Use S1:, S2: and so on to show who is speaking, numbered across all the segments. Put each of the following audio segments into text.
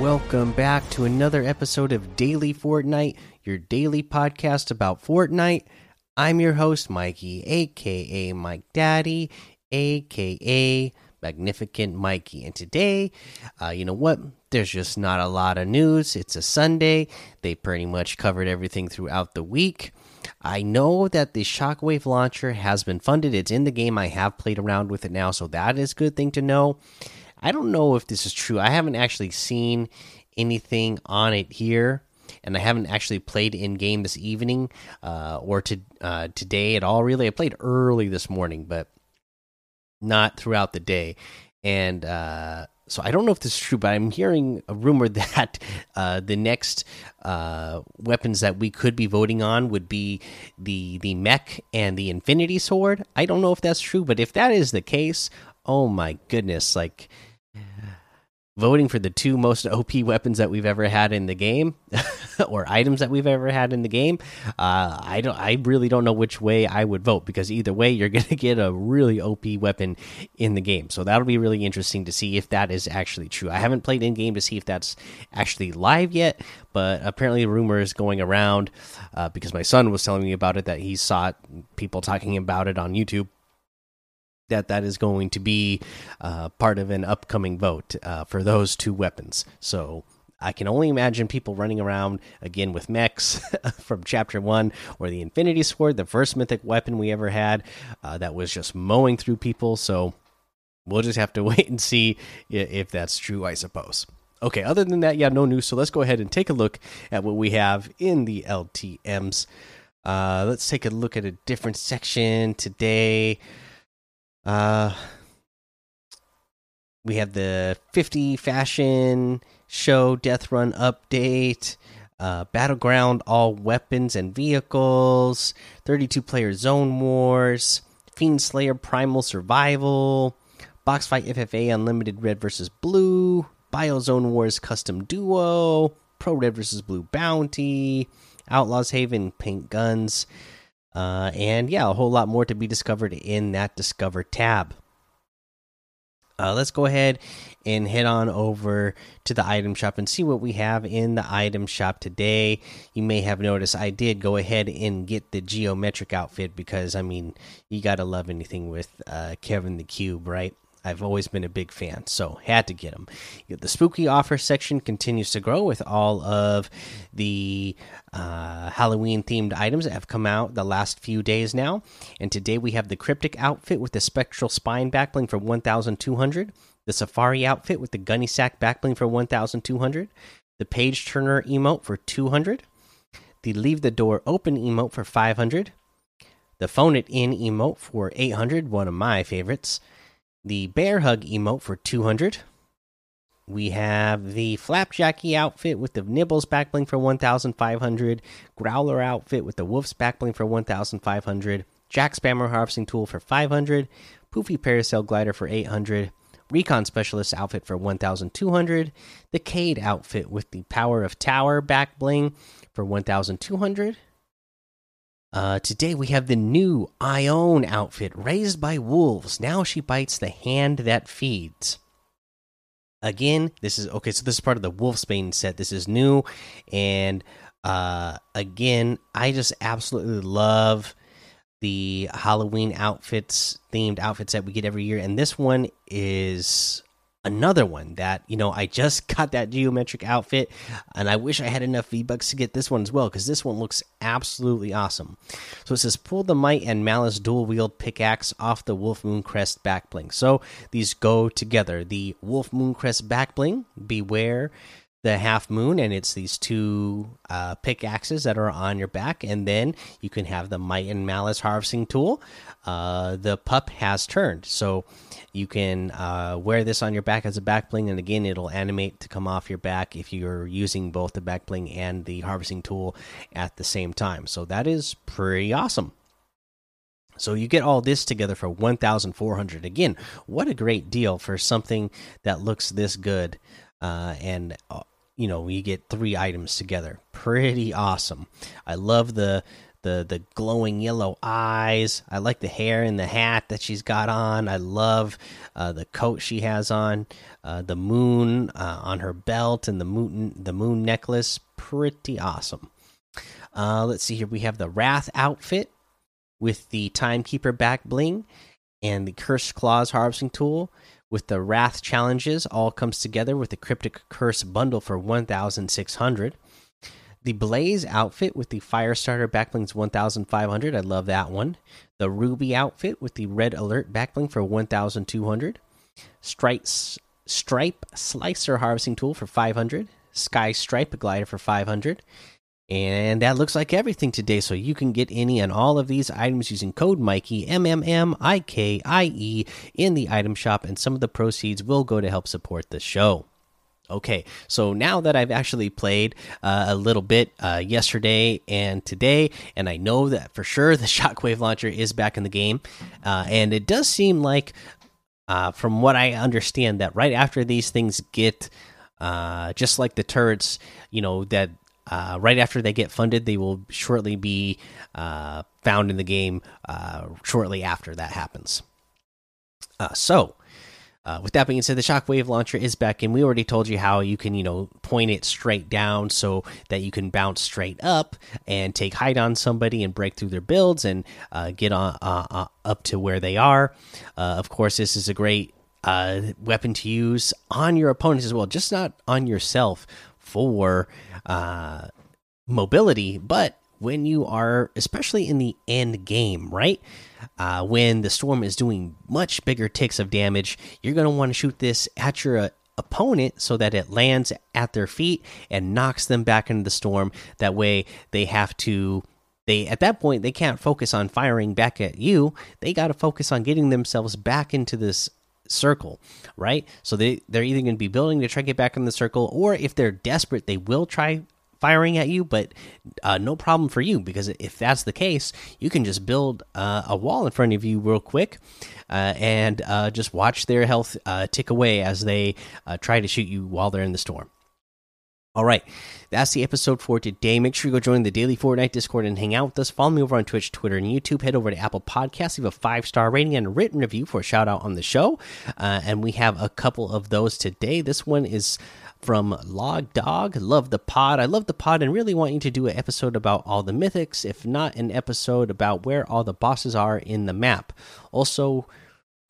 S1: Welcome back to another episode of Daily Fortnite, your daily podcast about Fortnite. I'm your host, Mikey, aka Mike Daddy, aka Magnificent Mikey. And today, uh, you know what? There's just not a lot of news. It's a Sunday. They pretty much covered everything throughout the week. I know that the Shockwave launcher has been funded. It's in the game. I have played around with it now, so that is a good thing to know. I don't know if this is true. I haven't actually seen anything on it here, and I haven't actually played in game this evening uh, or to uh, today at all. Really, I played early this morning, but not throughout the day. And uh, so I don't know if this is true, but I'm hearing a rumor that uh, the next uh, weapons that we could be voting on would be the the mech and the Infinity Sword. I don't know if that's true, but if that is the case, oh my goodness, like voting for the two most OP weapons that we've ever had in the game, or items that we've ever had in the game. Uh, I don't. I really don't know which way I would vote because either way, you're going to get a really OP weapon in the game. So that'll be really interesting to see if that is actually true. I haven't played in game to see if that's actually live yet, but apparently, rumors going around uh, because my son was telling me about it that he saw it, people talking about it on YouTube that that is going to be uh, part of an upcoming vote uh, for those two weapons. So I can only imagine people running around again with mechs from Chapter One or the Infinity Sword, the first mythic weapon we ever had uh, that was just mowing through people. So we'll just have to wait and see if that's true, I suppose. Okay, other than that, yeah, no news. So let's go ahead and take a look at what we have in the LTMs. Uh, let's take a look at a different section today. Uh, we have the 50 fashion show death run update. Uh, battleground all weapons and vehicles 32 player zone wars fiend slayer primal survival box fight ffa unlimited red versus blue biozone wars custom duo pro red versus blue bounty outlaws haven paint guns uh, and yeah, a whole lot more to be discovered in that Discover tab. Uh, let's go ahead and head on over to the item shop and see what we have in the item shop today. You may have noticed I did go ahead and get the geometric outfit because I mean, you gotta love anything with uh, Kevin the Cube, right? I've always been a big fan, so had to get them. The spooky offer section continues to grow with all of the uh, Halloween themed items that have come out the last few days now. And today we have the cryptic outfit with the spectral spine backbling for 1,200, the safari outfit with the gunny sack backbling for 1,200, the page turner emote for 200, the leave the door open emote for 500, the phone it in emote for 800, one of my favorites the bear hug emote for 200 we have the flapjackie outfit with the nibbles backbling for 1500 growler outfit with the wolf's backbling for 1500 jack spammer harvesting tool for 500 poofy parasail glider for 800 recon specialist outfit for 1200 the cade outfit with the power of tower backbling for 1200 uh, today we have the new Ione outfit, raised by wolves. Now she bites the hand that feeds. Again, this is okay. So this is part of the Wolfsbane set. This is new, and uh, again, I just absolutely love the Halloween outfits, themed outfits that we get every year, and this one is another one that you know I just got that geometric outfit, and I wish I had enough V bucks to get this one as well because this one looks absolutely awesome. So it says pull the might and malice dual wield pickaxe off the Wolf Moon Crest back bling. So these go together. The Wolf Moon Crest back bling, beware the half moon and it's these two uh, pickaxes that are on your back and then you can have the might and malice harvesting tool uh, the pup has turned. So you can uh, wear this on your back as a back bling and again it'll animate to come off your back if you're using both the back bling and the harvesting tool at the same time. So that is pretty awesome. So you get all this together for 1400 again what a great deal for something that looks this good uh, and uh, you know you get three items together pretty awesome i love the the the glowing yellow eyes. I like the hair and the hat that she's got on. I love uh, the coat she has on. Uh, the moon uh, on her belt and the moon the moon necklace, pretty awesome. Uh, let's see here. We have the Wrath outfit with the Timekeeper back bling and the Cursed Claws harvesting tool with the Wrath challenges. All comes together with the Cryptic Curse bundle for 1,600. The Blaze outfit with the Firestarter backblings 1500. I love that one. The Ruby outfit with the Red Alert backbling for 1200. Stripes Stripe Slicer harvesting tool for 500. Sky Stripe glider for 500. And that looks like everything today. So you can get any and all of these items using code Mikey M M M I K I E in the item shop, and some of the proceeds will go to help support the show. Okay, so now that I've actually played uh, a little bit uh, yesterday and today, and I know that for sure the Shockwave launcher is back in the game, uh, and it does seem like, uh, from what I understand, that right after these things get, uh, just like the turrets, you know, that uh, right after they get funded, they will shortly be found in the game shortly after that happens. so, uh, with that being said, the shockwave launcher is back, and we already told you how you can, you know, point it straight down so that you can bounce straight up and take height on somebody and break through their builds and uh, get on uh, uh up to where they are. Uh, of course, this is a great uh, weapon to use on your opponents as well, just not on yourself for mobility, but when you are, especially in the end game, right? uh, when the storm is doing much bigger ticks of damage, you're going to want to shoot this at your uh, opponent so that it lands at their feet and knocks them back into the storm. That way, they have to. They at that point they can't focus on firing back at you. They got to focus on getting themselves back into this circle, right? So they they're either going to be building to try to get back in the circle, or if they're desperate, they will try firing at you, but uh, no problem for you because if that's the case, you can just build uh, a wall in front of you real quick uh, and uh, just watch their health uh, tick away as they uh, try to shoot you while they're in the storm. All right, that's the episode for today. Make sure you go join the daily Fortnite Discord and hang out with us. Follow me over on Twitch, Twitter, and YouTube. Head over to Apple Podcasts, leave a five star rating and a written review for a shout out on the show. Uh, and we have a couple of those today. This one is from Log Dog. Love the pod. I love the pod and really want you to do an episode about all the mythics, if not an episode about where all the bosses are in the map. Also,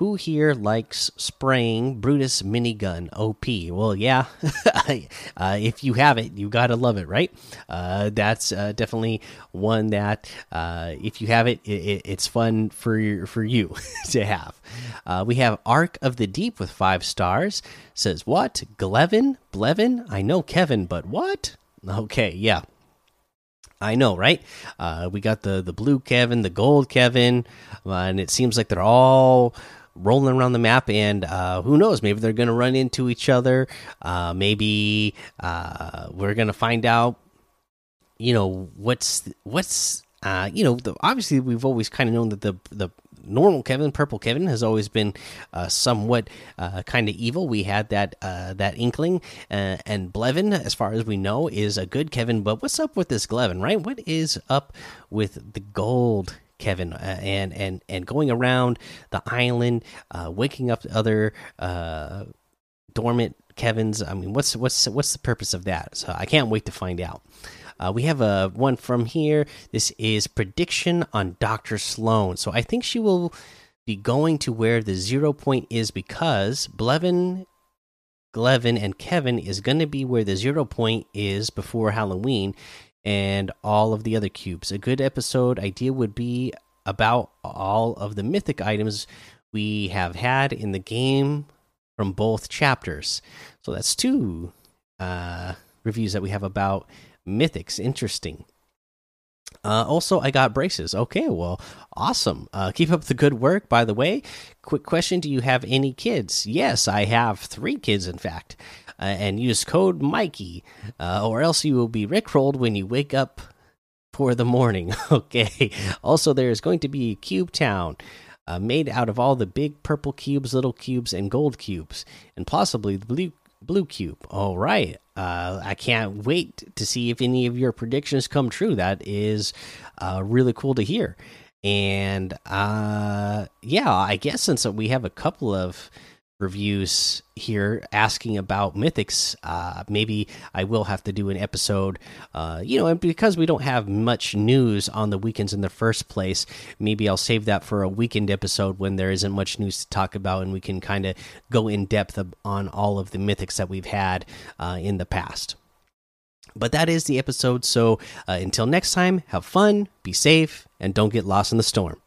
S1: who here likes spraying Brutus minigun OP? Well, yeah. uh, if you have it, you gotta love it, right? Uh, that's uh, definitely one that uh, if you have it, it, it's fun for for you to have. Uh, we have Arc of the Deep with five stars. Says what? Glevin? Blevin? I know Kevin, but what? Okay, yeah. I know, right? Uh, we got the the blue Kevin, the gold Kevin, and it seems like they're all rolling around the map, and uh, who knows? Maybe they're going to run into each other. Uh, maybe uh, we're going to find out. You know what's what's uh, you know the, obviously we've always kind of known that the the normal Kevin, purple Kevin, has always been uh, somewhat uh, kind of evil. We had that uh, that inkling, uh, and Blevin, as far as we know, is a good Kevin. But what's up with this Glevin, right? What is up with the gold Kevin, uh, and and and going around the island, uh, waking up other uh, dormant Kevin's. I mean, what's what's what's the purpose of that? So I can't wait to find out. Uh, we have a one from here. This is prediction on Doctor Slone. So I think she will be going to where the zero point is because Blevin, Glevin, and Kevin is going to be where the zero point is before Halloween and all of the other cubes. A good episode idea would be about all of the mythic items we have had in the game from both chapters. So that's two uh, reviews that we have about mythics. Interesting. Uh, also, I got braces. Okay, well, awesome. Uh, keep up the good work. By the way, quick question: Do you have any kids? Yes, I have three kids, in fact uh, and use code Mikey, uh, or else you will be rickrolled when you wake up for the morning. okay. Also, there is going to be Cube Town. Uh, made out of all the big purple cubes, little cubes, and gold cubes, and possibly the blue Blue Cube. All right. Uh, I can't wait to see if any of your predictions come true. That is uh, really cool to hear. And uh, yeah, I guess since we have a couple of reviews here asking about mythics. Uh maybe i will have to do an episode uh you know and because we don't have much news on the weekends in the first place maybe i'll save that for a weekend episode when there isn't much news to talk about and we can kind of go in depth on all of the mythics that we've had uh in the past. But that is the episode. So uh, until next time have fun be safe and don't get lost in the storm